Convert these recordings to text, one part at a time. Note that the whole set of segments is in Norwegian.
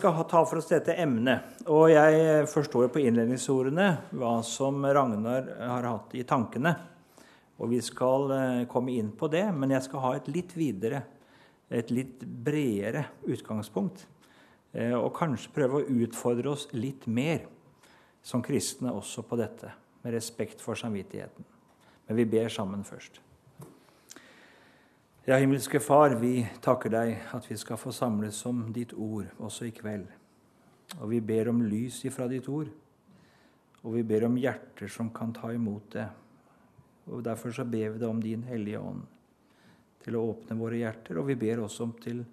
skal ta for oss dette emnet. Og jeg forstår på innledningsordene hva som Ragnar har hatt i tankene. Og vi skal eh, komme inn på det, men jeg skal ha et litt videre, et litt bredere utgangspunkt. Eh, og kanskje prøve å utfordre oss litt mer som kristne også på dette, med respekt for samvittigheten. Men vi ber sammen først. Ja, himmelske Far, vi takker deg at vi skal få samles om ditt ord også i kveld. Og vi ber om lys ifra ditt ord, og vi ber om hjerter som kan ta imot det. Og Derfor så ber vi deg om Din Hellige Ånd til å åpne våre hjerter, og vi ber også om til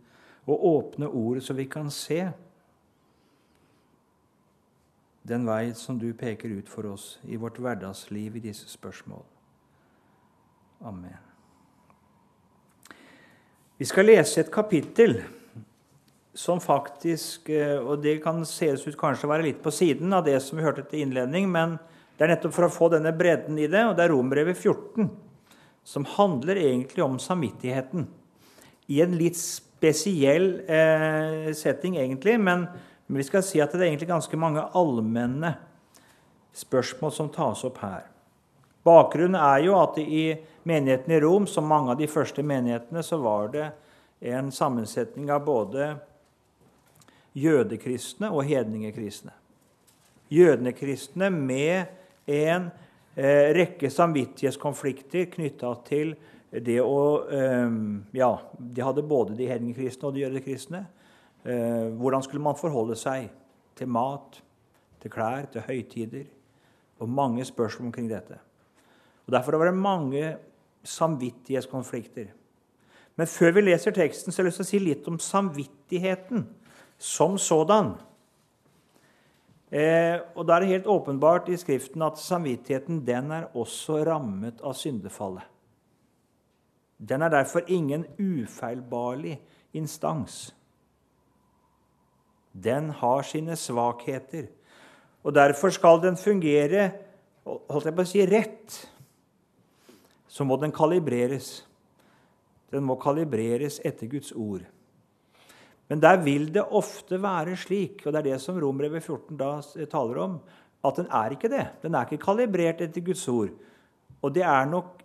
å åpne ordet så vi kan se den vei som du peker ut for oss i vårt hverdagsliv i disse spørsmål. Amen. Vi skal lese et kapittel som faktisk eh, Og det kan ses ut kanskje å være litt på siden av det som vi hørte til innledning, men det er nettopp for å få denne bredden i det, og det er Rombrevet 14, som handler egentlig om samvittigheten. I en litt spesiell eh, setting, egentlig, men, men vi skal si at det er egentlig ganske mange allmenne spørsmål som tas opp her. Bakgrunnen er jo at i menigheten i Rom, som mange av de første menighetene, så var det en sammensetning av både jødekristne og hedningekristne. Jødekristne med en eh, rekke samvittighetskonflikter knytta til det å eh, Ja, de hadde både de hedningekristne og de jødekristne. Eh, hvordan skulle man forholde seg til mat, til klær, til høytider? Og mange spørsmål omkring dette. Og Derfor var det mange samvittighetskonflikter. Men før vi leser teksten, så har jeg lyst til å si litt om samvittigheten som sådan. Eh, og Da er det helt åpenbart i Skriften at samvittigheten den er også rammet av syndefallet. Den er derfor ingen ufeilbarlig instans. Den har sine svakheter. Og derfor skal den fungere holdt jeg på å si, rett så må den kalibreres. Den må kalibreres etter Guds ord. Men der vil det ofte være slik, og det er det som Rombrevet 14 da taler om, at den er ikke det. Den er ikke kalibrert etter Guds ord. Og det er nok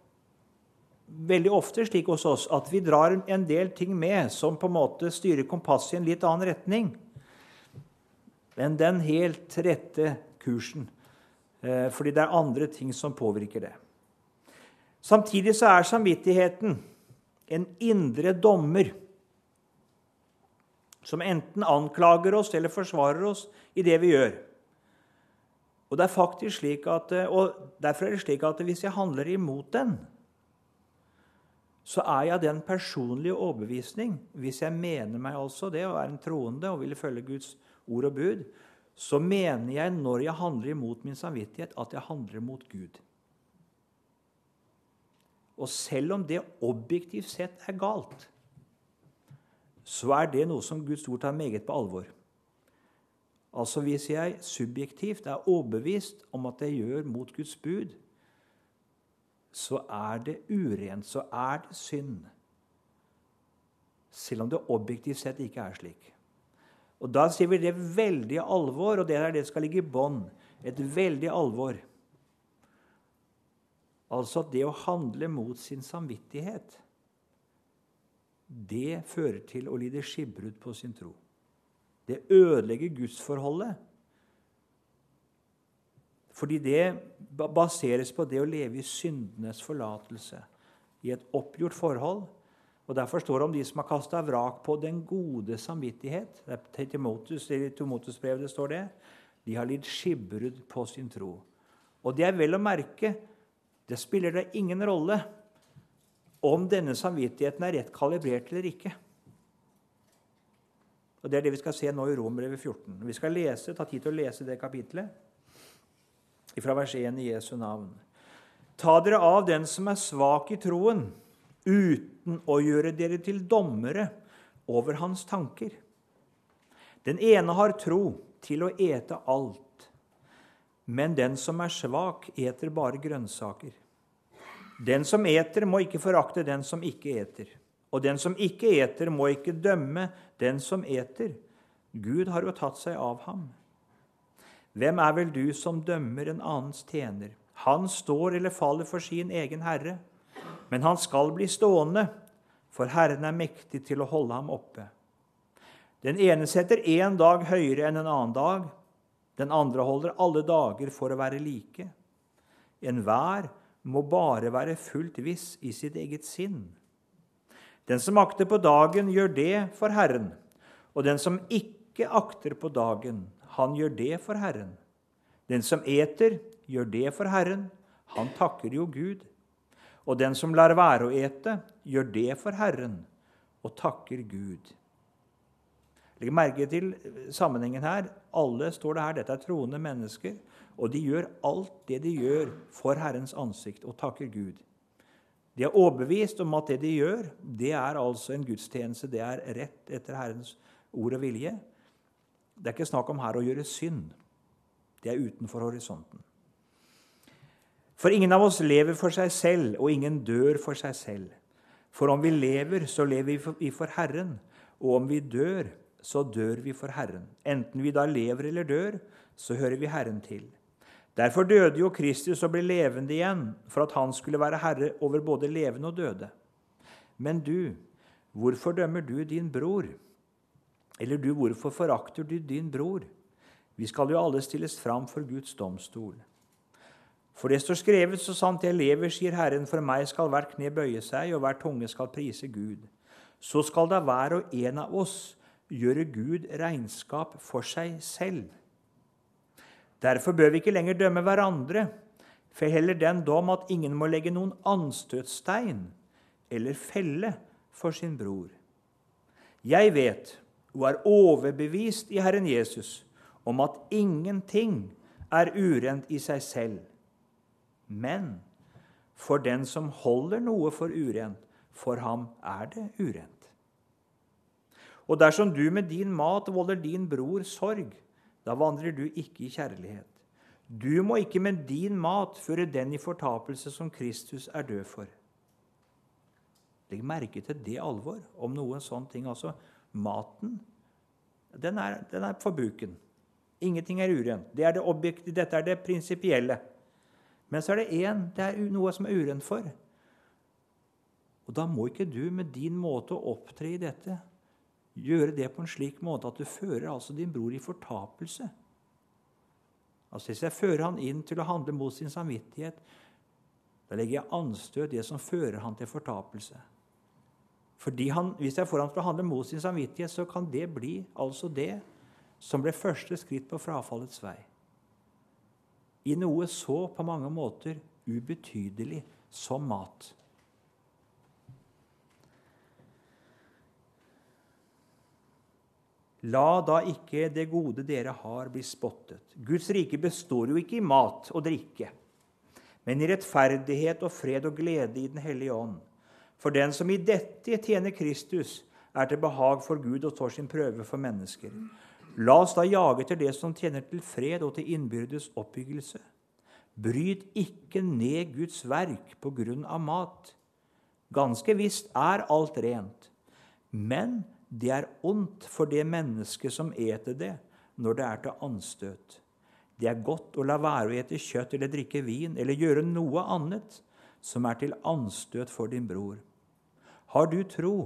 veldig ofte slik hos oss at vi drar en del ting med som på en måte styrer kompasset i en litt annen retning enn den helt rette kursen. Eh, fordi det er andre ting som påvirker det. Samtidig så er samvittigheten en indre dommer som enten anklager oss eller forsvarer oss i det vi gjør. Og, det er faktisk slik at, og Derfor er det slik at hvis jeg handler imot den, så er jeg den personlige overbevisning Hvis jeg mener meg altså det og er en troende og vil følge Guds ord og bud, så mener jeg når jeg handler imot min samvittighet, at jeg handler mot Gud. Og selv om det objektivt sett er galt, så er det noe som Guds ord tar meget på alvor. Altså Hvis jeg subjektivt er overbevist om at jeg gjør mot Guds bud, så er det urent, så er det synd. Selv om det objektivt sett ikke er slik. Og Da sier vi det veldig alvor, og det er det som skal ligge i bånn. Et veldig alvor. Altså at det å handle mot sin samvittighet, det fører til å lide skipbrudd på sin tro. Det ødelegger gudsforholdet. Fordi det baseres på det å leve i syndenes forlatelse, i et oppgjort forhold. Og Derfor står det om de som har kasta vrak på den gode samvittighet. Timotus, I Timotus-brevet står det. De har lidd skipbrudd på sin tro. Og det er vel å merke det spiller det ingen rolle om denne samvittigheten er rett kalibrert eller ikke. Og Det er det vi skal se nå i Rombrevet 14. Vi skal lese, ta tid til å lese det kapitlet fra vers 1 i Jesu navn. Ta dere av den som er svak i troen, uten å gjøre dere til dommere over hans tanker. Den ene har tro til å ete alt, men den som er svak, eter bare grønnsaker. Den som eter, må ikke forakte den som ikke eter. Og den som ikke eter, må ikke dømme den som eter, Gud har jo tatt seg av ham. Hvem er vel du som dømmer en annens tjener? Han står eller faller for sin egen herre, men han skal bli stående, for Herren er mektig til å holde ham oppe. Den ene setter én dag høyere enn en annen dag. Den andre holder alle dager for å være like. Enhver må bare være fullt viss i sitt eget sinn. Den som akter på dagen, gjør det for Herren, og den som ikke akter på dagen, han gjør det for Herren. Den som eter, gjør det for Herren. Han takker jo Gud. Og den som lar være å ete, gjør det for Herren og takker Gud. Legg merke til sammenhengen her. Alle står det her, dette er troende mennesker. Og de gjør alt det de gjør for Herrens ansikt, og takker Gud. De er overbevist om at det de gjør, det er altså en gudstjeneste. Det er rett etter Herrens ord og vilje. Det er ikke snakk om her å gjøre synd. Det er utenfor horisonten. For ingen av oss lever for seg selv, og ingen dør for seg selv. For om vi lever, så lever vi for Herren, og om vi dør, så dør vi for Herren. Enten vi da lever eller dør, så hører vi Herren til. Derfor døde jo Kristus og ble levende igjen, for at han skulle være herre over både levende og døde. Men du, hvorfor dømmer du din bror? Eller du, hvorfor forakter du din bror? Vi skal jo alle stilles fram for Guds domstol. For det står skrevet så sant jeg lever, sier Herren, for meg skal hvert kne bøye seg, og hver tunge skal prise Gud. Så skal da hver og en av oss gjøre Gud regnskap for seg selv. Derfor bør vi ikke lenger dømme hverandre, for heller den dom at ingen må legge noen anstøtstein eller felle for sin bror. Jeg vet og er overbevist i Herren Jesus om at ingenting er urent i seg selv. Men for den som holder noe for urent, for ham er det urent. Og dersom du med din mat volder din bror sorg, da vandrer du ikke i kjærlighet. Du må ikke med din mat føre den i fortapelse som Kristus er død for. Legg merke til det alvor om noen sånne ting. Altså, maten, den er, den er for buken. Ingenting er urent. Det er det objektive, dette er det prinsipielle. Men så er det én det er noe som er urent for. Og Da må ikke du med din måte å opptre i dette gjøre det på en slik måte at du fører altså din bror i fortapelse. Altså Hvis jeg fører han inn til å handle mot sin samvittighet, da legger jeg anstøt det som fører han til fortapelse. Fordi han, Hvis jeg får han til å handle mot sin samvittighet, så kan det bli altså det som ble første skritt på frafallets vei. I noe så på mange måter ubetydelig som mat. La da ikke det gode dere har, bli spottet. Guds rike består jo ikke i mat og drikke, men i rettferdighet og fred og glede i Den hellige ånd. For den som i dette tjener Kristus, er til behag for Gud og står sin prøve for mennesker. La oss da jage etter det som tjener til fred og til innbyrdes oppbyggelse. Bryt ikke ned Guds verk på grunn av mat. Ganske visst er alt rent, men det er ondt for det mennesket som eter det, når det er til anstøt. Det er godt å la være å ete kjøtt eller drikke vin eller gjøre noe annet som er til anstøt for din bror. Har du tro,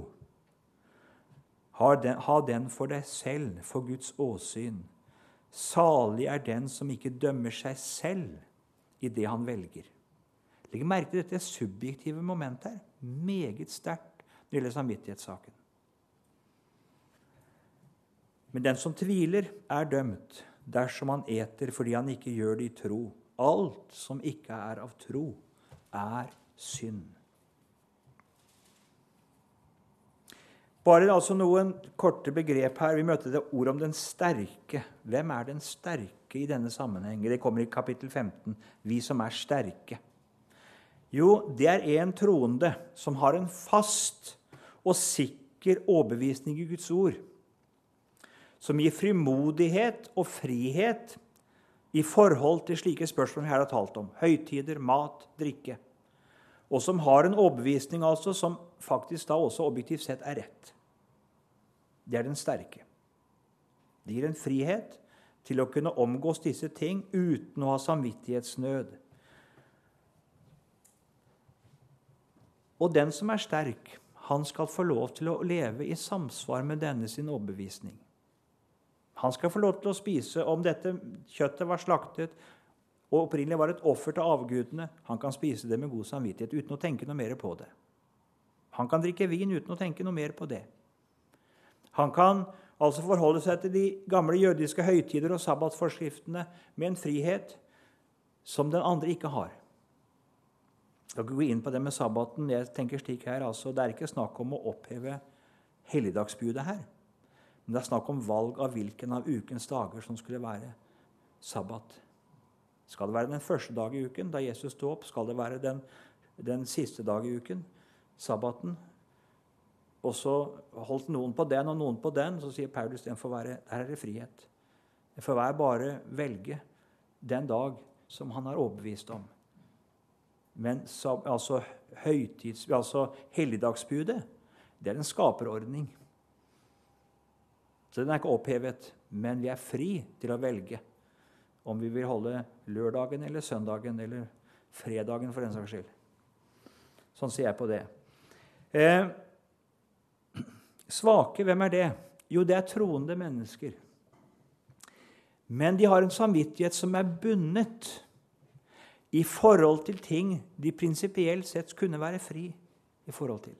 ha den, for deg selv, for Guds åsyn. Salig er den som ikke dømmer seg selv i det han velger. Legg merke til dette subjektive momentet her. Meget sterkt når det gjelder samvittighetssaken. Men den som tviler, er dømt dersom han eter fordi han ikke gjør det i tro. Alt som ikke er av tro, er synd. Bare altså noen korte begrep her. Vi møtte det ordet om den sterke. Hvem er den sterke i denne sammenheng? Det kommer i kapittel 15. Vi som er sterke. Jo, det er en troende som har en fast og sikker overbevisning i Guds ord. Som gir frimodighet og frihet i forhold til slike spørsmål vi her har talt om. Høytider, mat, drikke. Og som har en overbevisning altså, som faktisk da også objektivt sett er rett. Det er den sterke. Det gir en frihet til å kunne omgås disse ting uten å ha samvittighetsnød. Og den som er sterk, han skal få lov til å leve i samsvar med denne sin overbevisning. Han skal få lov til å spise om dette kjøttet var slaktet og opprinnelig var et offer til avgudene. Han kan spise det med god samvittighet uten å tenke noe mer på det. Han kan drikke vin uten å tenke noe mer på det. Han kan altså forholde seg til de gamle jødiske høytider og sabbatsforskriftene med en frihet som den andre ikke har. Jeg skal ikke gå inn på det med sabbaten. Jeg tenker slik her, altså, Det er ikke snakk om å oppheve helligdagsbudet her. Men det er snakk om valg av hvilken av ukens dager som skulle være sabbat. Skal det være den første dag i uken, da Jesus sto opp? Skal det være den, den siste dag i uken, sabbaten? Og så holdt noen på den og noen på den. Så sier Paulus den får være, der er det frihet. Det får hver bare velge den dag som han er overbevist om. Men altså, altså helligdagsbudet, det er en skaperordning. Så den er ikke opphevet, men vi er fri til å velge om vi vil holde lørdagen eller søndagen eller fredagen for den saks skyld. Sånn ser jeg på det. Eh, svake, hvem er det? Jo, det er troende mennesker. Men de har en samvittighet som er bundet i forhold til ting de prinsipielt sett kunne være fri i forhold til.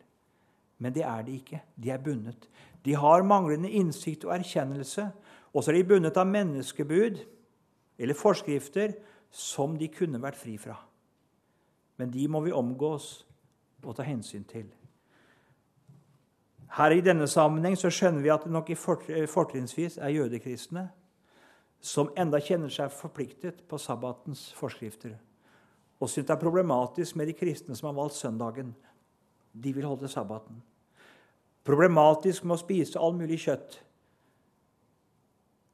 Men det er de ikke. De er bundet. De har manglende innsikt og erkjennelse. Og så er de bundet av menneskebud eller forskrifter som de kunne vært fri fra. Men de må vi omgås og ta hensyn til. Her I denne sammenheng så skjønner vi at det nok fortrinnsvis er jødekristne som enda kjenner seg forpliktet på sabbatens forskrifter, og syns det er problematisk med de kristne som har valgt søndagen. De vil holde sabbaten. Problematisk med å spise all mulig kjøtt.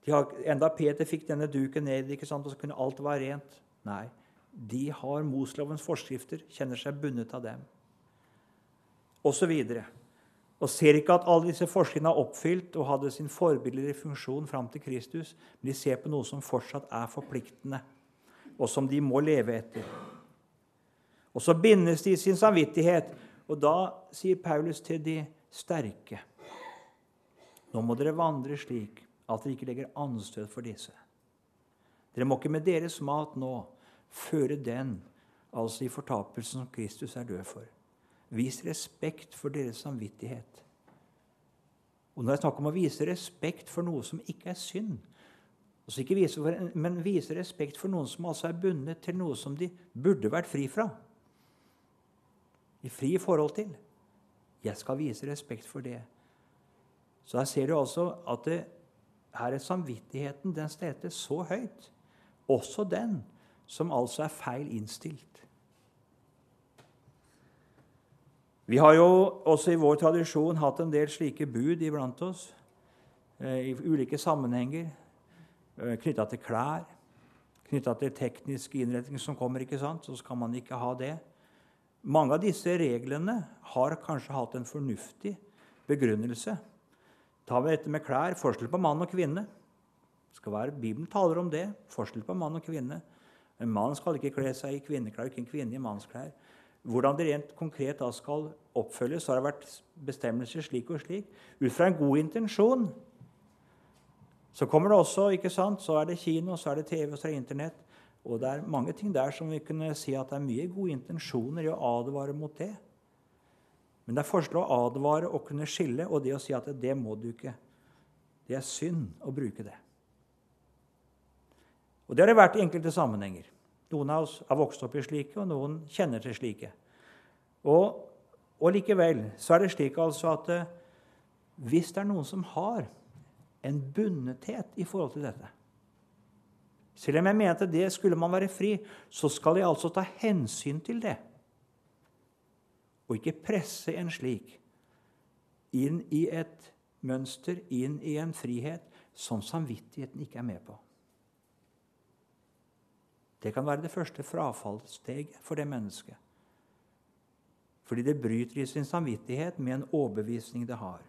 Har, enda Peter fikk denne duken ned, ikke sant, og så kunne alt være rent. Nei, de har Moslovens forskrifter, kjenner seg bundet av dem. Og så videre. Og ser ikke at alle disse forskerne er oppfylt og hadde sin forbilledlige funksjon fram til Kristus, men de ser på noe som fortsatt er forpliktende, og som de må leve etter. Og så bindes de i sin samvittighet, og da sier Paulus til de sterke Nå må dere vandre slik at dere ikke legger anstøt for disse. Dere må ikke med deres mat nå føre den, altså i fortapelsen som Kristus er død for. Vis respekt for deres samvittighet. Og når jeg snakk om å vise respekt for noe som ikke er synd, altså vise for, men vise respekt for noen som altså er bundet til noe som de burde vært fri fra I fri forhold til. Jeg skal vise respekt for det. Så her ser du altså at det, her er samvittigheten den stelte så høyt. Også den som altså er feil innstilt. Vi har jo også i vår tradisjon hatt en del slike bud iblant oss eh, i ulike sammenhenger eh, knytta til klær, knytta til teknisk innretning som kommer, ikke sant? så skal man ikke ha det. Mange av disse reglene har kanskje hatt en fornuftig begrunnelse tar vi dette med klær. Forskjell på mann og kvinne. Være, Bibelen taler om det. Forskjell på mann og kvinne. En mann skal ikke kle seg i kvinneklær, ikke en kvinne i mannsklær. Hvordan det rent konkret da skal oppfølges, har det vært bestemmelser slik og slik. Ut fra en god intensjon. Så kommer det også, ikke sant, så er det kino, så er det TV, så er det Internett. Og det er mange ting der som vi kunne si at det er mye gode intensjoner i å advare mot det. Men det er forskjell å advare og kunne skille, og det å si at det må du ikke. Det er synd å bruke det. Og Det har det vært i enkelte sammenhenger. Noen av oss har vokst opp i slike, og noen kjenner til slike. Og, og likevel så er det slik altså at eh, hvis det er noen som har en bundethet i forhold til dette Selv om jeg mente det skulle man være fri, så skal jeg altså ta hensyn til det og ikke presse en slik inn i et mønster, inn i en frihet som samvittigheten ikke er med på. Det kan være det første frafallssteget for det mennesket. Fordi det bryter i sin samvittighet med en overbevisning det har.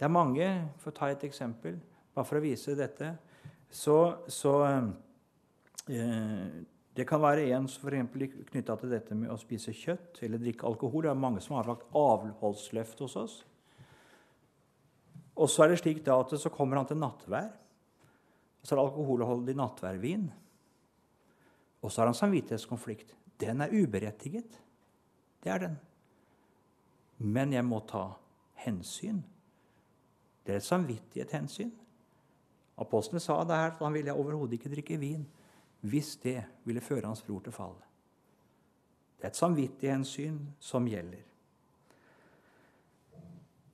Det er mange, for å ta et eksempel, bare for å vise dette, så, så eh, Det kan være en knytta til dette med å spise kjøtt eller drikke alkohol. Det er mange som har lagt avholdsløft hos oss. Og så er det slik da at så kommer han til nattvær. Og så er det alkoholholdig nattværvin. Og så har han samvittighetskonflikt. Den er uberettiget. Det er den. Men jeg må ta hensyn. Det er et samvittighetshensyn. Apostlene sa det her, at han ville overhodet ikke drikke vin hvis det ville føre hans bror til fall. Det er et samvittighetshensyn som gjelder.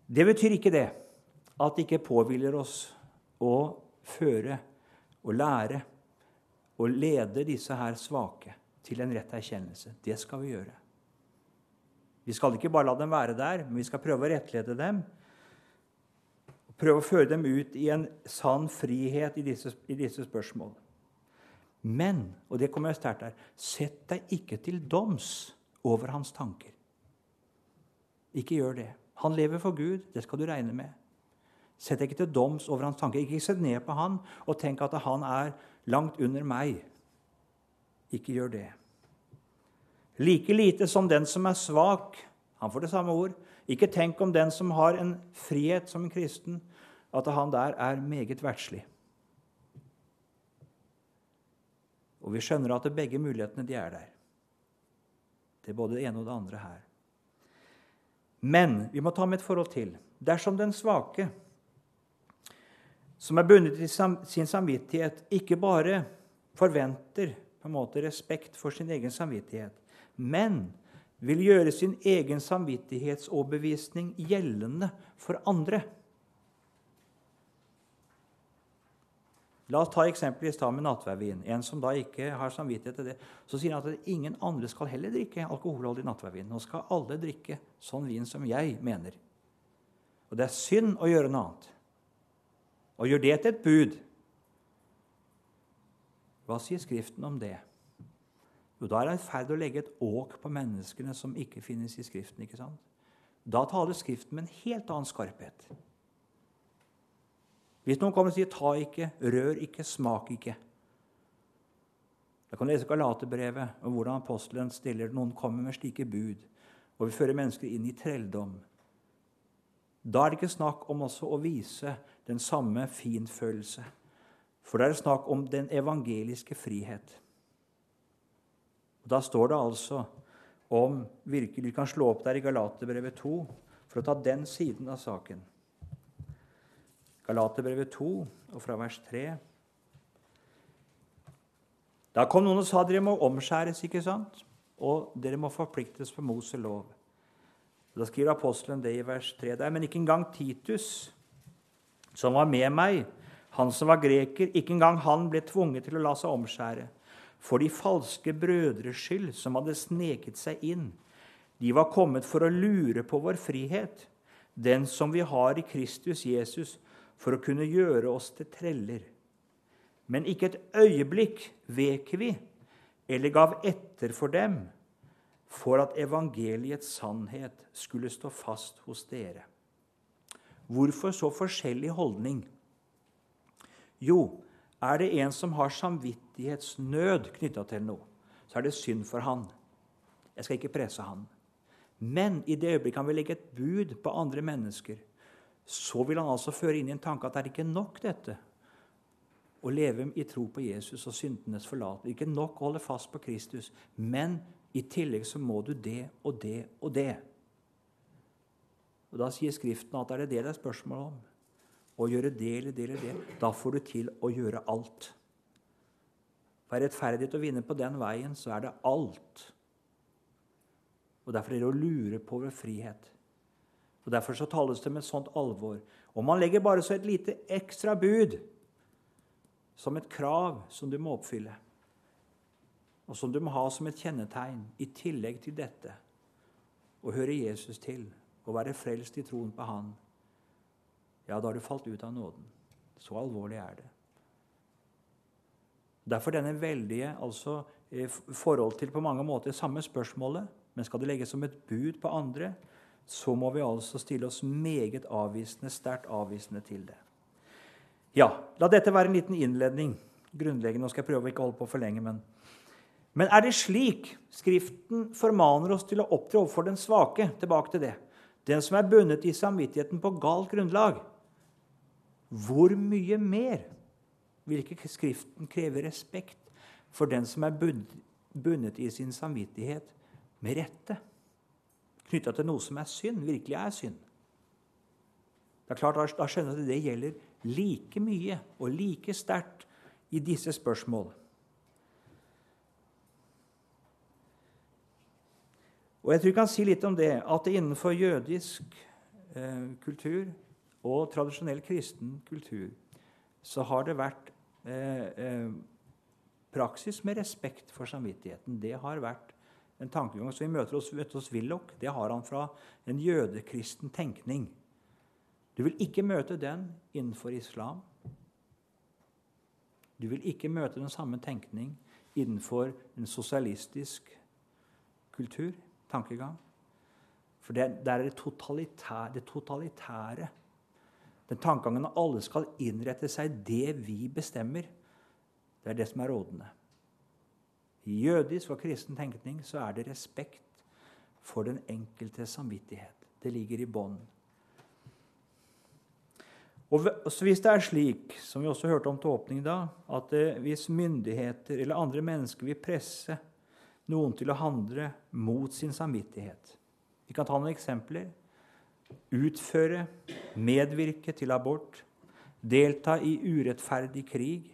Det betyr ikke det at det ikke påhviler oss å føre og lære og lede disse her svake til en rett erkjennelse. Det skal vi gjøre. Vi skal ikke bare la dem være der, men vi skal prøve å rettlede dem. Prøve å føre dem ut i en sann frihet i disse, i disse spørsmål. Men, og det kommer jeg sterkt her, sett deg ikke til doms over hans tanker. Ikke gjør det. Han lever for Gud, det skal du regne med. Sett deg ikke til doms over hans tanker. Ikke sett ned på han og tenk at han er langt under meg. Ikke gjør det. Like lite som den som er svak. Han får det samme ord. Ikke tenk om den som har en frihet som en kristen, at han der er meget verdslig. Og vi skjønner at begge mulighetene de er der. Det er både det ene og det andre her. Men vi må ta med et forhold til. Dersom den svake, som er bundet til sin samvittighet, ikke bare forventer på en måte respekt for sin egen samvittighet, men vil gjøre sin egen samvittighetsoverbevisning gjeldende for andre. La oss ta eksempelet i stad med nattverdvin. En som da ikke har samvittighet til det. Så sier han at ingen andre skal heller drikke alkoholholdig nattverdvin. Nå skal alle drikke sånn vin som jeg mener. Og det er synd å gjøre noe annet. Og gjør det til et bud. Hva sier Skriften om det? Jo, da er han i ferd å legge et åk på menneskene som ikke finnes i Skriften. ikke sant? Da taler Skriften med en helt annen skarphet. Hvis noen kommer og sier 'ta ikke', 'rør ikke', 'smak ikke' Da kan du lese Galaterbrevet om hvordan apostelen stiller noen kommer med slike bud og vil føre mennesker inn i trelldom. Da er det ikke snakk om også å vise den samme finfølelse, for da er det snakk om den evangeliske frihet. Og Da står det altså om virkelig, Vi kan slå opp der i Galaterbrevet 2 for å ta den siden av saken. Galaterbrevet 2, og fra vers 3. Da kom noen og sa dere må omskjæres, ikke sant? Og dere må forpliktes på Moses lov. Da skriver apostelen det i vers 3 der. Men ikke engang Titus, som var med meg, han som var greker, ikke engang han ble tvunget til å la seg omskjære for de falske brødres skyld som hadde sneket seg inn. De var kommet for å lure på vår frihet, den som vi har i Kristus Jesus, for å kunne gjøre oss til treller. Men ikke et øyeblikk vek vi eller gav etter for dem, for at evangeliets sannhet skulle stå fast hos dere. Hvorfor så forskjellig holdning? Jo, er det en som har samvittighetsnød knytta til noe, så er det synd for han. Jeg skal ikke presse han. Men i det øyeblikket han vil legge et bud på andre mennesker, så vil han altså føre inn i en tanke at det er ikke nok dette å leve i tro på Jesus og syndenes forlatelse. Ikke nok å holde fast på Kristus, men i tillegg så må du det og det og det. Og Da sier Skriften at det er det det er spørsmål om å gjøre det eller det eller det, da får du til å gjøre alt. For er rettferdighet å vinne på den veien, så er det alt. Og Derfor er det å lure på vår frihet. Og Derfor så tales det med sånt alvor. Og man legger bare så et lite ekstra bud som et krav som du må oppfylle, og som du må ha som et kjennetegn i tillegg til dette å høre Jesus til og være frelst i troen på Han ja, da har du falt ut av nåden. Så alvorlig er det. Derfor denne veldige altså, eh, forhold til på mange måter samme spørsmålet, men skal det legges som et bud på andre, så må vi altså stille oss meget avvisende, sterkt avvisende til det. Ja, la dette være en liten innledning. Grunnleggende, Nå skal jeg prøve å ikke holde på for lenge. Men, men er det slik Skriften formaner oss til å opptre overfor den svake? Tilbake til det. Den som er bundet i samvittigheten på galt grunnlag. Hvor mye mer vil ikke Skriften kreve respekt for den som er bundet i sin samvittighet med rette? Knytta til noe som er synd, virkelig er synd. Det er klart, Da skjønner jeg at det gjelder like mye og like sterkt i disse spørsmål. Og jeg tror jeg kan si litt om det, at det innenfor jødisk eh, kultur og tradisjonell kristen kultur så har det vært eh, eh, praksis med respekt for samvittigheten. Det har vært en tankegang som vi møter hos, hos Willoch. Det har han fra en jødekristen tenkning. Du vil ikke møte den innenfor islam. Du vil ikke møte den samme tenkning innenfor en sosialistisk kultur, tankegang. For det, der er det totalitære, det totalitære. Den tankegangen at alle skal innrette seg det vi bestemmer, det er det som er rådende. I jødisk og kristen tenkning så er det respekt for den enkelte samvittighet. Det ligger i bånd. Hvis det er slik, som vi også hørte om til åpning da, at eh, hvis myndigheter eller andre mennesker vil presse noen til å handle mot sin samvittighet Vi kan ta noen eksempler. Utføre, medvirke til abort, delta i urettferdig krig,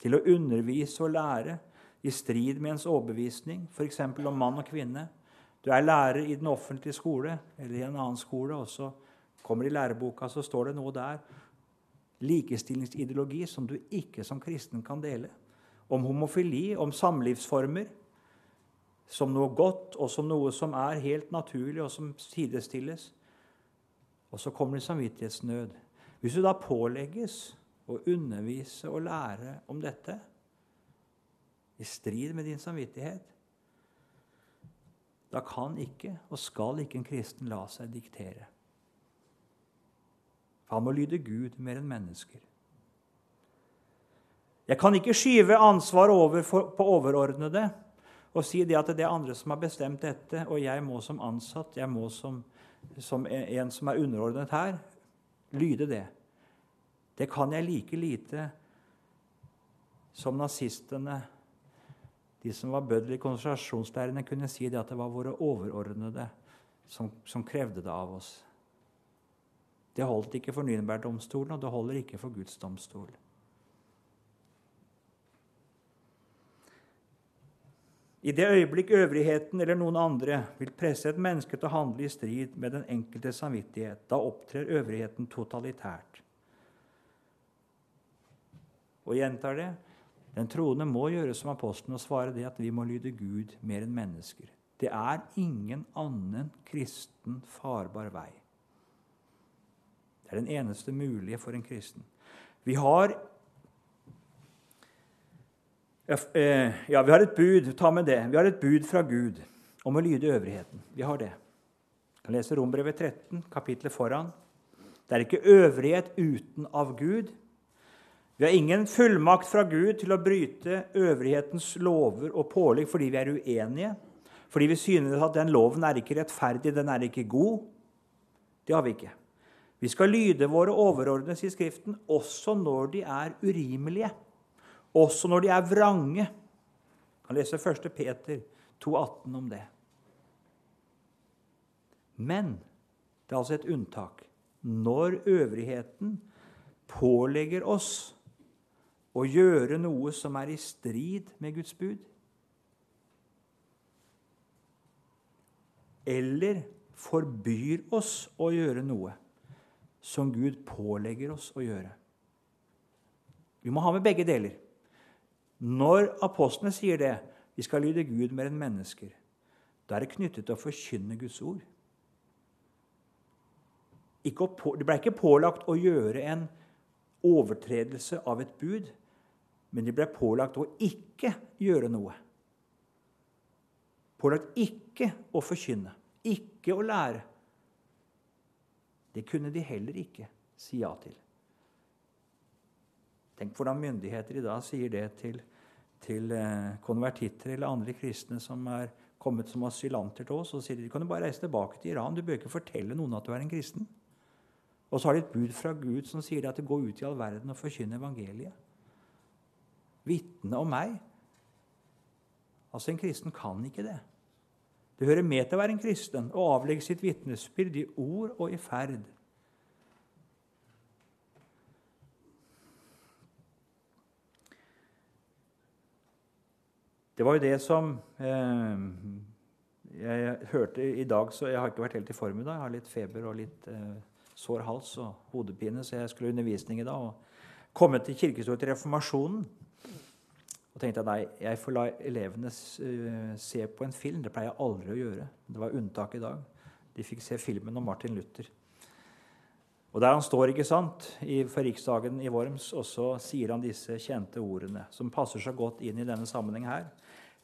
til å undervise og lære i strid med ens overbevisning, f.eks. om mann og kvinne. Du er lærer i den offentlige skole eller i en annen skole, og så kommer det i læreboka, så står det noe der. Likestillingsideologi som du ikke som kristen kan dele. Om homofili, om samlivsformer. Som noe godt, og som noe som er helt naturlig, og som sidestilles. Og så kommer det samvittighetsnød. Hvis du da pålegges å undervise og lære om dette i strid med din samvittighet, da kan ikke og skal ikke en kristen la seg diktere. Han må lyde Gud mer enn mennesker. Jeg kan ikke skyve ansvar over på overordnede og si det at det er andre som har bestemt dette, og jeg må som ansatt, jeg må som, som en som er underordnet her, lyde det. Det kan jeg like lite som nazistene, de som var bødler i konsentrasjonsleirene, kunne si det at det var våre overordnede som, som krevde det av oss. Det holdt ikke for Nürnberg-domstolen, og det holder ikke for Guds domstol. I det øyeblikk øvrigheten eller noen andre vil presse et menneske til å handle i strid med den enkelte samvittighet, da opptrer øvrigheten totalitært. Og gjentar det den troende må gjøre som apostelen og svare det at vi må lyde Gud mer enn mennesker. Det er ingen annen kristen farbar vei. Det er den eneste mulige for en kristen. Vi har ja, vi har et bud ta med det. Vi har et bud fra Gud om å lyde øvrigheten. Vi har det. Jeg kan lese Rombrevet 13, kapitlet foran. Det er ikke øvrighet uten av Gud. Vi har ingen fullmakt fra Gud til å bryte øvrighetens lover og pålegg fordi vi er uenige, fordi vi synes at den loven er ikke rettferdig, den er ikke god. Det har vi ikke. Vi skal lyde våre overordnede i Skriften også når de er urimelige, også når de er vrange. Jeg kan lese 1. Peter 2,18 om det. Men det er altså et unntak. Når øvrigheten pålegger oss å gjøre noe som er i strid med Guds bud, eller forbyr oss å gjøre noe som Gud pålegger oss å gjøre. Vi må ha med begge deler. Når apostlene sier det, vi skal lyde Gud mer enn mennesker, da er det knyttet til å forkynne Guds ord. det ble ikke pålagt å gjøre en overtredelse av et bud, men de ble pålagt å ikke gjøre noe. Pålagt ikke å forkynne, ikke å lære Det kunne de heller ikke si ja til. Tenk hvordan myndigheter i dag sier det til, til eh, konvertitter eller andre kristne som er kommet som asylanter til oss. Og sier de kan du bare reise tilbake til Iran. Du bør ikke fortelle noen at du er en kristen. Og så har de et bud fra Gud som sier at det går ut i all verden og forkynner evangeliet. Vitne om meg. Altså, en kristen kan ikke det. Det hører med til å være en kristen å avlegge sitt vitnesbyrd i ord og i ferd. Det var jo det som eh, jeg hørte i dag, så jeg har ikke vært helt i form i dag. Jeg har litt feber og litt eh, sår hals og hodepine, så jeg skulle ha undervisning i dag. og komme til kirkestolen til reformasjonen. Og tenkte jeg nei, jeg får la elevene uh, se på en film. Det pleier jeg aldri å gjøre. Det var unntak i dag. De fikk se filmen om Martin Luther. Og Der han står ikke sant, for riksdagen i Worms, og så sier han disse kjente ordene, som passer så godt inn i denne sammenheng her.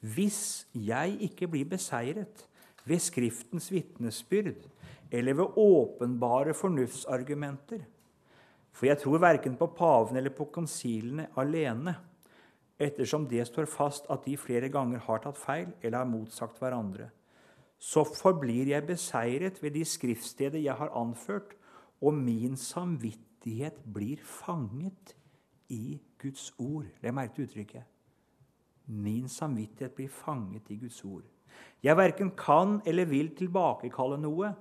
Hvis jeg ikke blir beseiret ved Skriftens vitnesbyrd eller ved åpenbare fornuftsargumenter, for jeg tror verken på paven eller på konsilene alene, ettersom det står fast at de flere ganger har tatt feil eller har motsagt hverandre. Så forblir jeg beseiret ved de skriftsteder jeg har anført, og min samvittighet blir fanget i Guds ord. Det merket uttrykket. Min samvittighet blir fanget i Guds ord. Jeg verken kan eller vil tilbakekalle noe,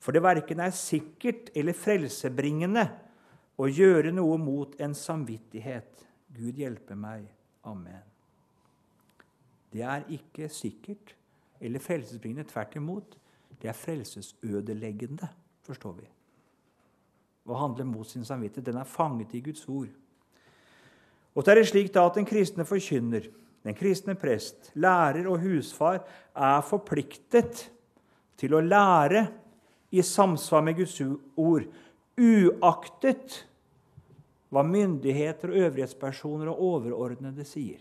for det verken er sikkert eller frelsebringende å gjøre noe mot en samvittighet. Gud hjelpe meg. Amen. Det er ikke sikkert eller frelsesbringende. Tvert imot. Det er frelsesødeleggende, forstår vi. Å handle mot sin samvittighet. Den er fanget i Guds ord. Og så er det slik da at den kristne forkynner, den kristne prest, lærer og husfar er forpliktet til å lære i samsvar med Guds ord, uaktet hva myndigheter, og øvrighetspersoner og overordnede sier.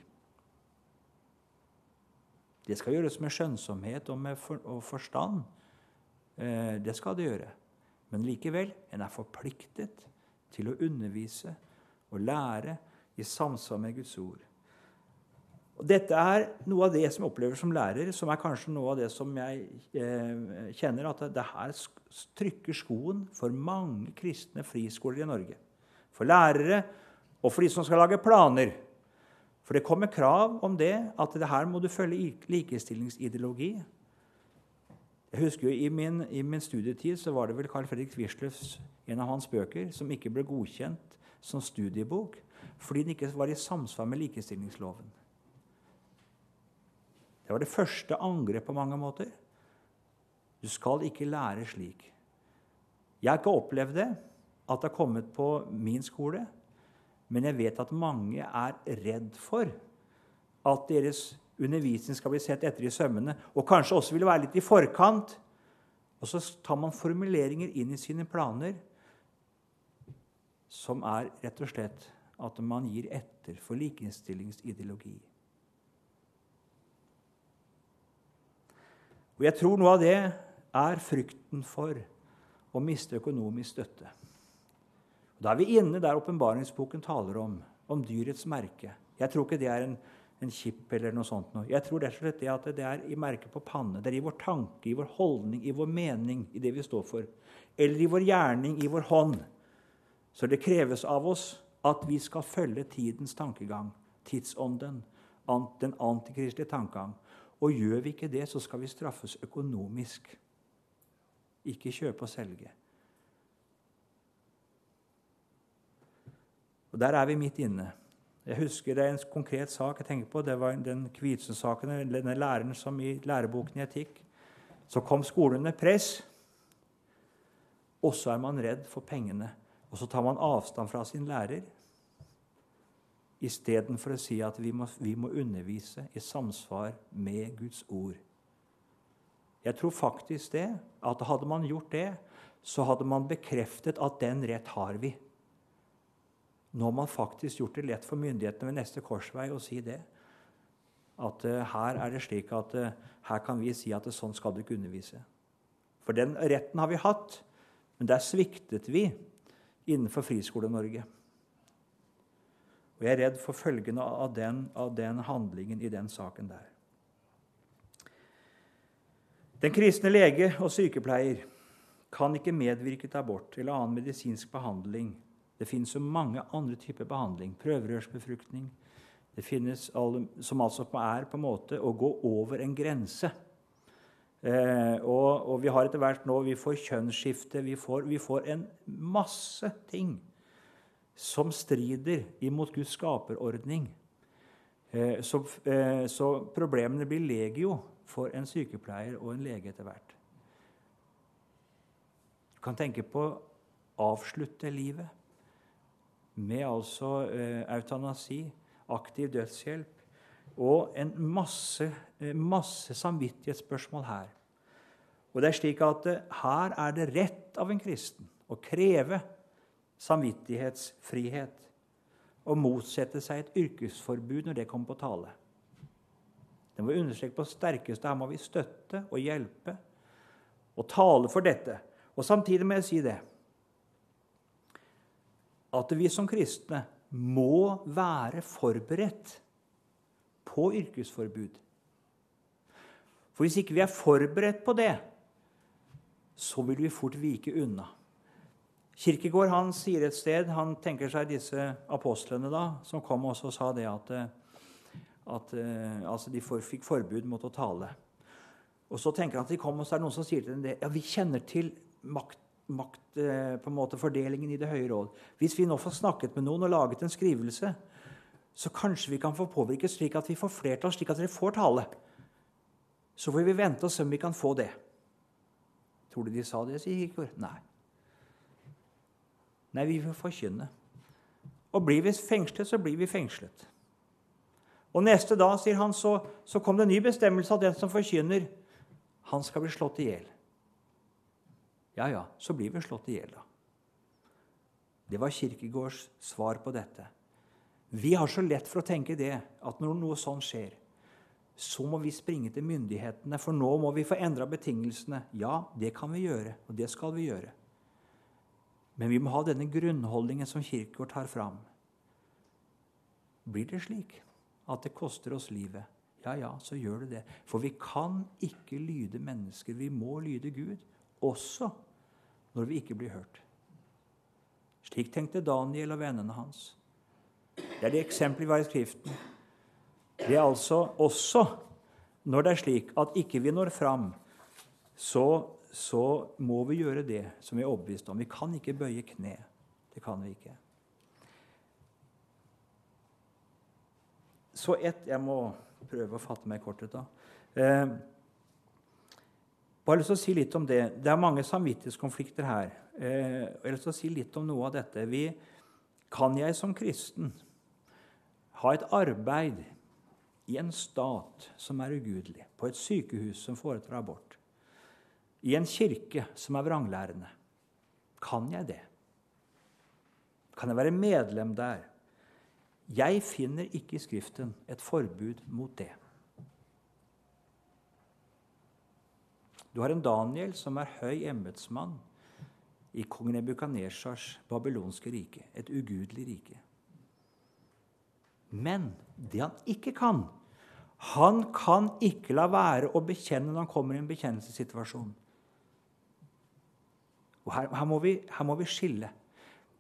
Det skal gjøres med skjønnsomhet og med for, og forstand. Eh, det skal det gjøre. Men likevel, en er forpliktet til å undervise og lære i samsvar med Guds ord. Dette er noe av det som jeg opplever som lærer, som er kanskje noe av det som jeg eh, kjenner at det her trykker skoen for mange kristne friskoler i Norge for lærere og for de som skal lage planer. For det kommer krav om det, at det her må du følge likestillingsideologi. Jeg husker jo I min, i min studietid så var det vel Carl Fredrik Wisløffs, en av hans bøker som ikke ble godkjent som studiebok fordi den ikke var i samsvar med likestillingsloven. Det var det første angrep på mange måter. Du skal ikke lære slik. Jeg har ikke opplevd det at det har kommet på min skole, men jeg vet at mange er redd for at deres undervisning skal bli sett etter i sømmene, og kanskje også vil være litt i forkant. Og så tar man formuleringer inn i sine planer som er rett og slett at man gir etter for likestillingsideologi. Og jeg tror noe av det er frykten for å miste økonomisk støtte. Da er vi inne der åpenbaringsboken taler om, om dyrets merke. Jeg tror ikke det er en, en kipp eller noe sånt. Jeg tror rett og det at det er i merket på panne. Det er i vår tanke, i vår holdning, i vår mening, i det vi står for. Eller i vår gjerning, i vår hånd. Så det kreves av oss at vi skal følge tidens tankegang, tidsånden, den antikristelige tankegang. Og gjør vi ikke det, så skal vi straffes økonomisk. Ikke kjøpe og selge. Og Der er vi midt inne. Jeg husker Det er en konkret sak jeg tenker på. Det var den Kvitsø-saken, denne læreren som i læreboken i etikk. Så kom skolen under press, og så er man redd for pengene. Og så tar man avstand fra sin lærer istedenfor å si at vi må, vi må undervise i samsvar med Guds ord. Jeg tror faktisk det, at hadde man gjort det, så hadde man bekreftet at den rett har vi. Nå har man faktisk gjort det lett for myndighetene ved neste korsvei å si det. At uh, her er det slik at uh, her kan vi si at uh, sånn skal du ikke undervise. For den retten har vi hatt. Men der sviktet vi innenfor Friskole-Norge. Og jeg er redd for følgene av den, av den handlingen i den saken der. Den kristne lege og sykepleier kan ikke medvirke til abort eller annen medisinsk behandling. Det finnes så mange andre typer behandling. Prøverørsbefruktning. Det finnes alle, som altså er på en måte å gå over en grense. Eh, og, og, vi har etter hvert nå vi får kjønnsskifte, vi får, vi får en masse ting som strider imot Guds skaperordning. Eh, så, eh, så, problemene blir legio for en sykepleier og en lege etter hvert. Du kan tenke på å avslutte livet med altså eh, eutanasi, aktiv dødshjelp, og en masse, masse samvittighetsspørsmål her. Og det er slik at Her er det rett av en kristen å kreve samvittighetsfrihet og motsette seg et yrkesforbud når det kommer på tale. Det må vi understreke på sterkeste. Her må vi støtte og hjelpe og tale for dette. Og Samtidig må jeg si det at vi som kristne må være forberedt på yrkesforbud. For hvis ikke vi er forberedt på det, så vil vi fort vike unna. Kirkegård han sier et sted Han tenker seg disse apostlene da, som kom også og sa det at, at altså de fikk forbud mot å tale. Og Så tenker han at de kom, og så er det noen som sier til dem det. Ja, vi kjenner til makt, makt på en måte fordelingen i Det høye råd. Hvis vi nå får snakket med noen og laget en skrivelse, så kanskje vi kan få påvirket slik at vi får flertall, slik at dere får tale. Så får vi vente og se om vi kan få det. Tror du de sa det, sier Kirkegård. Nei. Nei, vi vil forkynne. Og blir vi fengslet, så blir vi fengslet. Og neste dag, sier han, så, så kom det en ny bestemmelse at den som forkynner, han skal bli slått i hjel. Ja, ja, så blir vi slått i hjel, da. Det var Kirkegårds svar på dette. Vi har så lett for å tenke det, at når noe sånn skjer, så må vi springe til myndighetene, for nå må vi få endra betingelsene. Ja, det kan vi gjøre, og det skal vi gjøre. Men vi må ha denne grunnholdningen som Kirkegård tar fram. Blir det slik at det koster oss livet, ja, ja, så gjør det det. For vi kan ikke lyde mennesker. Vi må lyde Gud, også når vi ikke blir hørt. Slik tenkte Daniel og vennene hans. Det er det eksempelet vi har i Skriften. Det er altså også når det er slik at ikke vi når fram, så, så må vi gjøre det som vi er overbevist om. Vi kan ikke bøye kne. Det kan vi ikke. Så ett Jeg må prøve å fatte meg i korthet, da. Eh, bare lyst til å si litt om det. Det er mange samvittighetskonflikter her. Eh, jeg har lyst til å si litt om noe av dette. Vi, kan jeg som kristen ha et arbeid i en stat som er ugudelig, på et sykehus som foretar abort, i en kirke som er vranglærende? Kan jeg det? Kan jeg være medlem der? Jeg finner ikke i Skriften et forbud mot det. Du har en Daniel som er høy embetsmann i kong Nebukadnesjars babylonske rike, et ugudelig rike. Men det han ikke kan Han kan ikke la være å bekjenne når han kommer i en bekjennelsessituasjon. Og her, her, må vi, her, må vi, skille.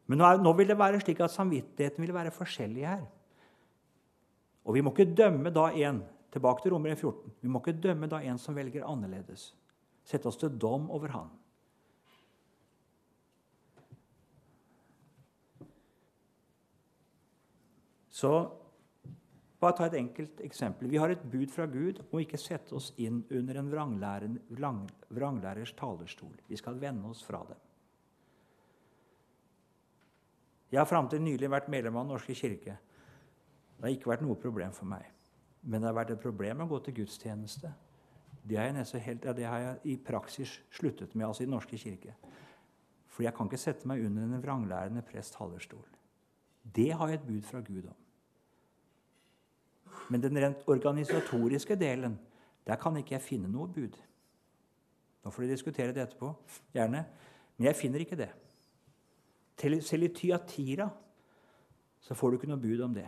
Men nå, er, nå, vil det være slik at samvittigheten vil være forskjellig her. Og vi må ikke dømme da en tilbake til Romer 14, vi må ikke dømme da en som velger annerledes. Sette oss til dom over han. Så bare ta et enkelt eksempel. Vi har et bud fra Gud om ikke sette oss inn under en vranglærers talerstol. Vi skal vende oss fra dem. Jeg har fram til nylig vært medlem av Den norske kirke. Det har ikke vært noe problem for meg. Men det har vært et problem å gå til gudstjeneste. Det har jeg, helt, ja, det har jeg i praksis sluttet med, altså i Den norske kirke. For jeg kan ikke sette meg under en vranglærende prest talerstol. Det har jeg et bud fra Gud om. Men den rent organisatoriske delen, der kan ikke jeg finne noe bud. Nå får de diskutere det etterpå, gjerne. Men jeg finner ikke det. Selv i Tyatira så får du ikke noe bud om det.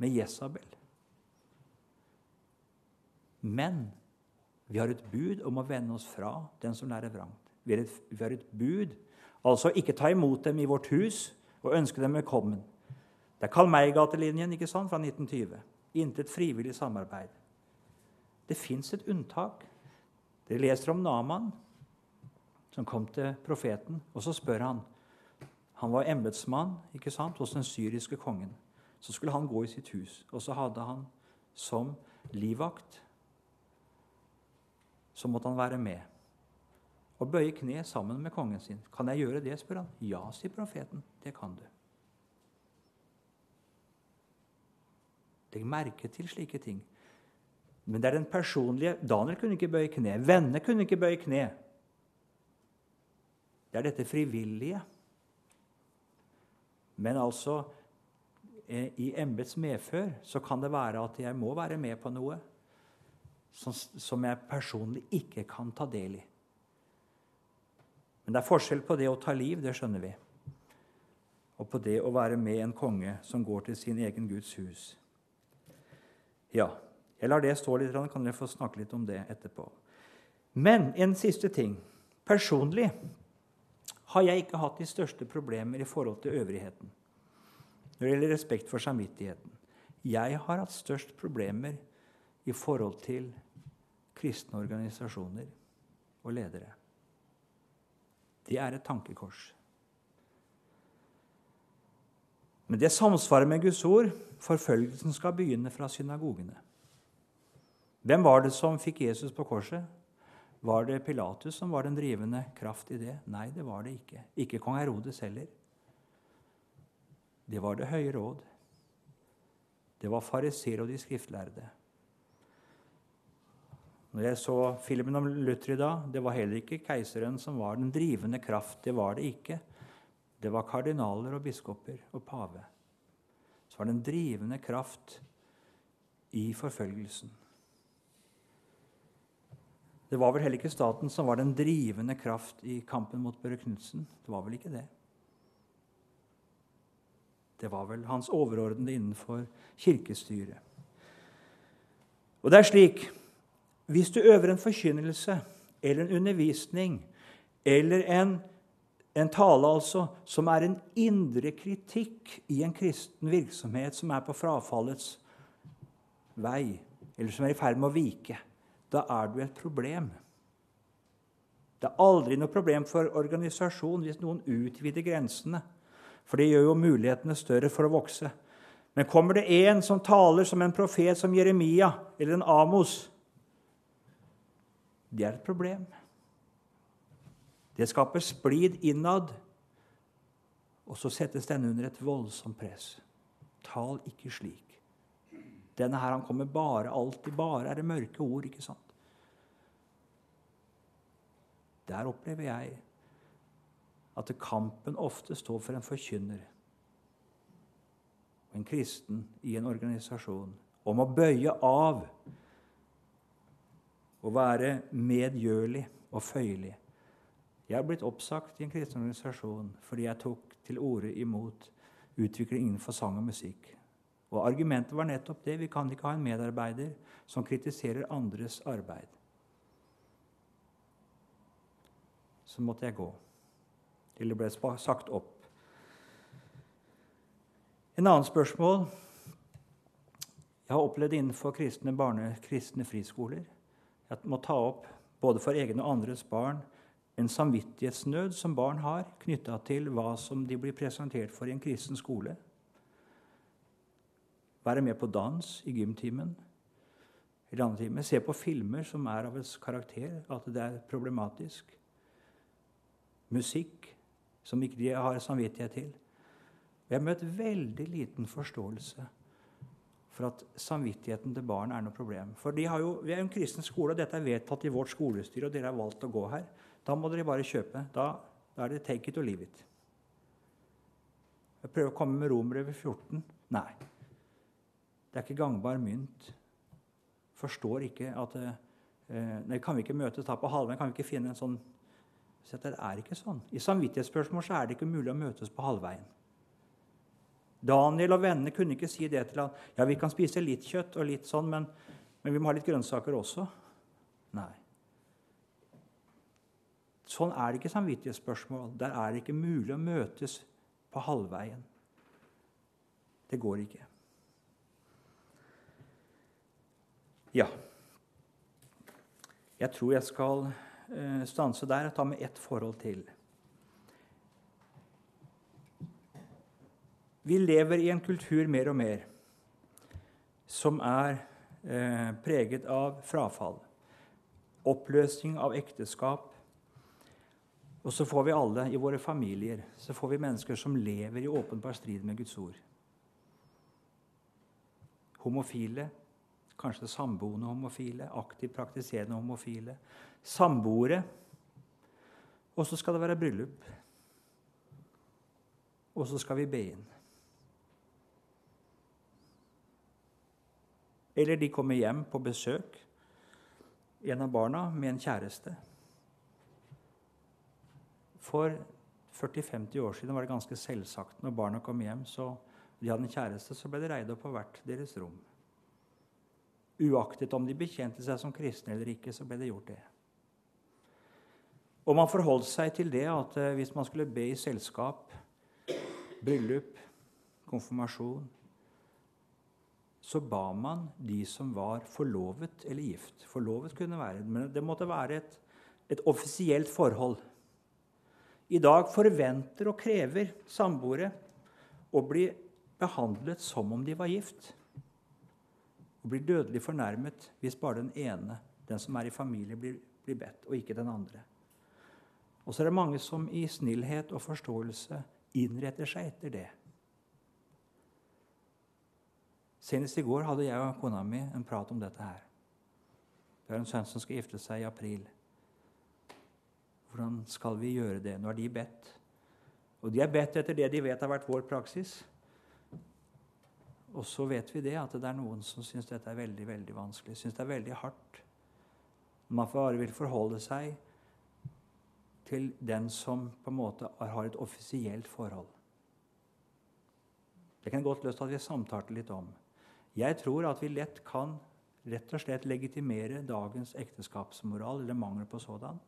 Med Jesabel. Men vi har et bud om å vende oss fra den som lærer vrangt. Vi har et, vi har et bud, altså ikke ta imot dem i vårt hus og ønske dem velkommen. Det er Karl May-gatelinjen ikke sant, fra 1920. Intet frivillig samarbeid. Det fins et unntak. Dere leser om Naman, som kom til profeten, og så spør han Han var embetsmann hos den syriske kongen. Så skulle han gå i sitt hus, og så hadde han som livvakt Så måtte han være med og bøye kne sammen med kongen sin. 'Kan jeg gjøre det?' spør han. 'Ja', sier profeten. 'Det kan du'. Legg merke til slike ting. Men det er den personlige Daniel kunne ikke bøye kne. Vennene kunne ikke bøye kne. Det er dette frivillige. Men altså eh, i embets medfør så kan det være at jeg må være med på noe som, som jeg personlig ikke kan ta del i. Men det er forskjell på det å ta liv, det skjønner vi, og på det å være med en konge som går til sin egen Guds hus. Ja, jeg lar det stå litt, kan dere få snakke litt om det etterpå. Men en siste ting. Personlig har jeg ikke hatt de største problemer i forhold til øvrigheten når det gjelder respekt for samvittigheten. Jeg har hatt størst problemer i forhold til kristne organisasjoner og ledere. Det er et tankekors. Men det samsvarer med Guds ord. Forfølgelsen skal begynne fra synagogene. Hvem var det som fikk Jesus på korset? Var det Pilatus som var den drivende kraft i det? Nei, det var det ikke. Ikke kong Herodes heller. Det var Det høye råd. Det var fariser og de skriftlærde. Når jeg så filmen om Luther i dag, det var heller ikke keiseren som var den drivende kraft. Det var det ikke. Det var kardinaler og biskoper og pave. Så var det en drivende kraft i forfølgelsen. Det var vel heller ikke staten som var den drivende kraft i kampen mot Børre Knutsen. Det var vel ikke det. Det var vel hans overordnede innenfor kirkestyret. Og det er slik hvis du øver en forkynnelse eller en undervisning eller en, en tale altså, som er en indre kritikk i en kristen virksomhet som er på frafallets vei, eller som er i ferd med å vike, da er du et problem. Det er aldri noe problem for organisasjon hvis noen utvider grensene. For det gjør jo mulighetene større for å vokse. Men kommer det en som taler som en profet som Jeremia eller en Amos, det er et problem. Det skaper splid innad, og så settes denne under et voldsomt press. Tal ikke slik. Denne her han kommer bare, alltid bare er det mørke ord, ikke sant? Der opplever jeg at kampen ofte står for en forkynner og en kristen i en organisasjon om å bøye av og være medgjørlig og føyelig. Jeg har blitt oppsagt i en kristen organisasjon fordi jeg tok til orde imot utvikling innenfor sang og musikk. Og Argumentet var nettopp det. Vi kan ikke ha en medarbeider som kritiserer andres arbeid. Så måtte jeg gå. Eller ble sagt opp. En annen spørsmål Jeg har opplevd innenfor kristne barne, kristne friskoler jeg må ta opp, både for egne og andres barn, en samvittighetsnød som barn har knytta til hva som de blir presentert for i en kristen skole. Være med på dans i gymtimen eller andre timer. Se på filmer som er av et karakter at det er problematisk. Musikk som ikke de har samvittighet til. Jeg har møtt veldig liten forståelse for at samvittigheten til barn er noe problem. For jo, Vi er jo en kristen skole, og dette er vedtatt i vårt skolestyre, og dere har valgt å gå her. Da må dere bare kjøpe. Da, da er det take it or leave it. Jeg prøver å komme med Romerbrevet 14. Nei. Det er ikke gangbar mynt. Forstår ikke at eh, Nei, Kan vi ikke møtes da på halvveien? Kan vi ikke finne en sånn Så det er ikke sånn. I samvittighetsspørsmål så er det ikke mulig å møtes på halvveien. Daniel og vennene kunne ikke si det til han. Ja, vi kan spise litt kjøtt og litt sånn, men, men vi må ha litt grønnsaker også. Nei. Sånn er det ikke samvittighetsspørsmål. Der er det ikke mulig å møtes på halvveien. Det går ikke. Ja. Jeg tror jeg skal eh, stanse der og ta med ett forhold til. Vi lever i en kultur mer og mer som er eh, preget av frafall, oppløsning av ekteskap. Og så får vi alle i våre familier så får vi mennesker som lever i åpenbar strid med Guds ord. Homofile, kanskje samboende homofile, aktivt praktiserende homofile. Samboere. Og så skal det være bryllup. Og så skal vi be inn. Eller de kommer hjem på besøk, en av barna med en kjæreste. For 40-50 år siden var det ganske selvsagt når barna kom hjem, så de hadde en kjæreste, så ble det reid opp på hvert deres rom. Uaktet om de bekjente seg som kristne eller ikke, så ble det gjort det. Og man forholdt seg til det at eh, hvis man skulle be i selskap, bryllup, konfirmasjon så ba man de som var forlovet eller gift. Forlovet kunne være, men det måtte være et, et offisielt forhold. I dag forventer og krever samboere å bli behandlet som om de var gift. Og blir dødelig fornærmet hvis bare den ene, den som er i familie, blir, blir bedt, og ikke den andre. Og så er det mange som i snillhet og forståelse innretter seg etter det. Senest i går hadde jeg og kona mi en prat om dette her. Vi har en sønn som skal gifte seg i april. Hvordan skal vi gjøre det? Nå har de bedt. Og de har bedt etter det de vet har vært vår praksis. Og så vet vi det at det er noen som syns dette er veldig veldig vanskelig. Syns det er veldig hardt. Man bare vil forholde seg til den som på en måte har et offisielt forhold. Det kan godt lyst til at vi samtalte litt om. Jeg tror at vi lett kan rett og slett legitimere dagens ekteskapsmoral, eller mangel på sådan,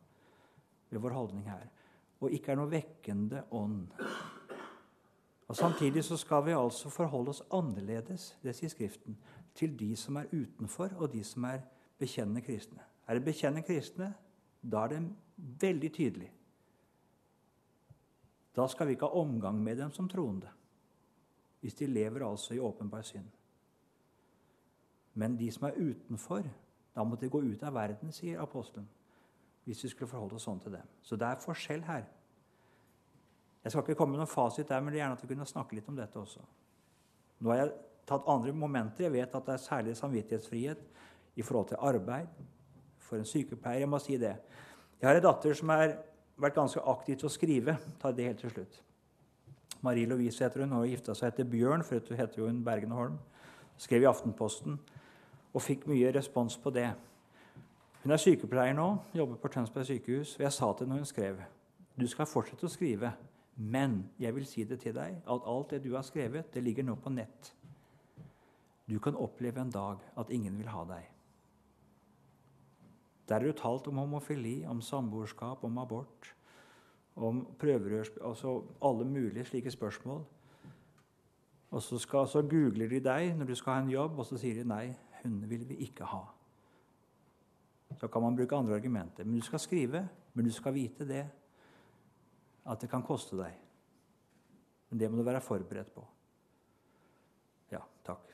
ved vår holdning her. Og ikke er noe vekkende ånd. Og Samtidig så skal vi altså forholde oss annerledes det sier Skriften, til de som er utenfor, og de som er bekjennende kristne. Er det bekjennende kristne, da er det veldig tydelig. Da skal vi ikke ha omgang med dem som troende, hvis de lever altså i åpenbar synd. Men de som er utenfor, da må de gå ut av verden, sier apostelen. Hvis vi skulle forholde oss sånn til dem. Så det er forskjell her. Jeg skal ikke komme med noen fasit der, men det er gjerne at vi kunne snakke litt om dette også. Nå har jeg tatt andre momenter. Jeg vet at det er særlig samvittighetsfrihet i forhold til arbeid. For en sykepleier. Jeg må si det. Jeg har en datter som har vært ganske aktiv til å skrive. Ta det helt til slutt. Marie Lovise heter hun. Har gifta seg etter Bjørn, for hun heter jo hun Bergen og Holm. Skrev i Aftenposten og fikk mye respons på det. Hun er sykepleier nå, jobber på Tønsberg sykehus. og Jeg sa til henne når hun skrev du skal fortsette å skrive, men jeg vil si det til deg at alt det du har skrevet, det ligger nå på nett. Du kan oppleve en dag at ingen vil ha deg. Der er det talt om homofili, om samboerskap, om abort, om prøverørsprøv Altså alle mulige slike spørsmål. Og så, skal, så googler de deg når du skal ha en jobb, og så sier de nei, hun vil vi ikke ha. Så kan man bruke andre argumenter. Men du skal skrive, men du skal vite det at det kan koste deg. Men det må du være forberedt på. Ja, takk.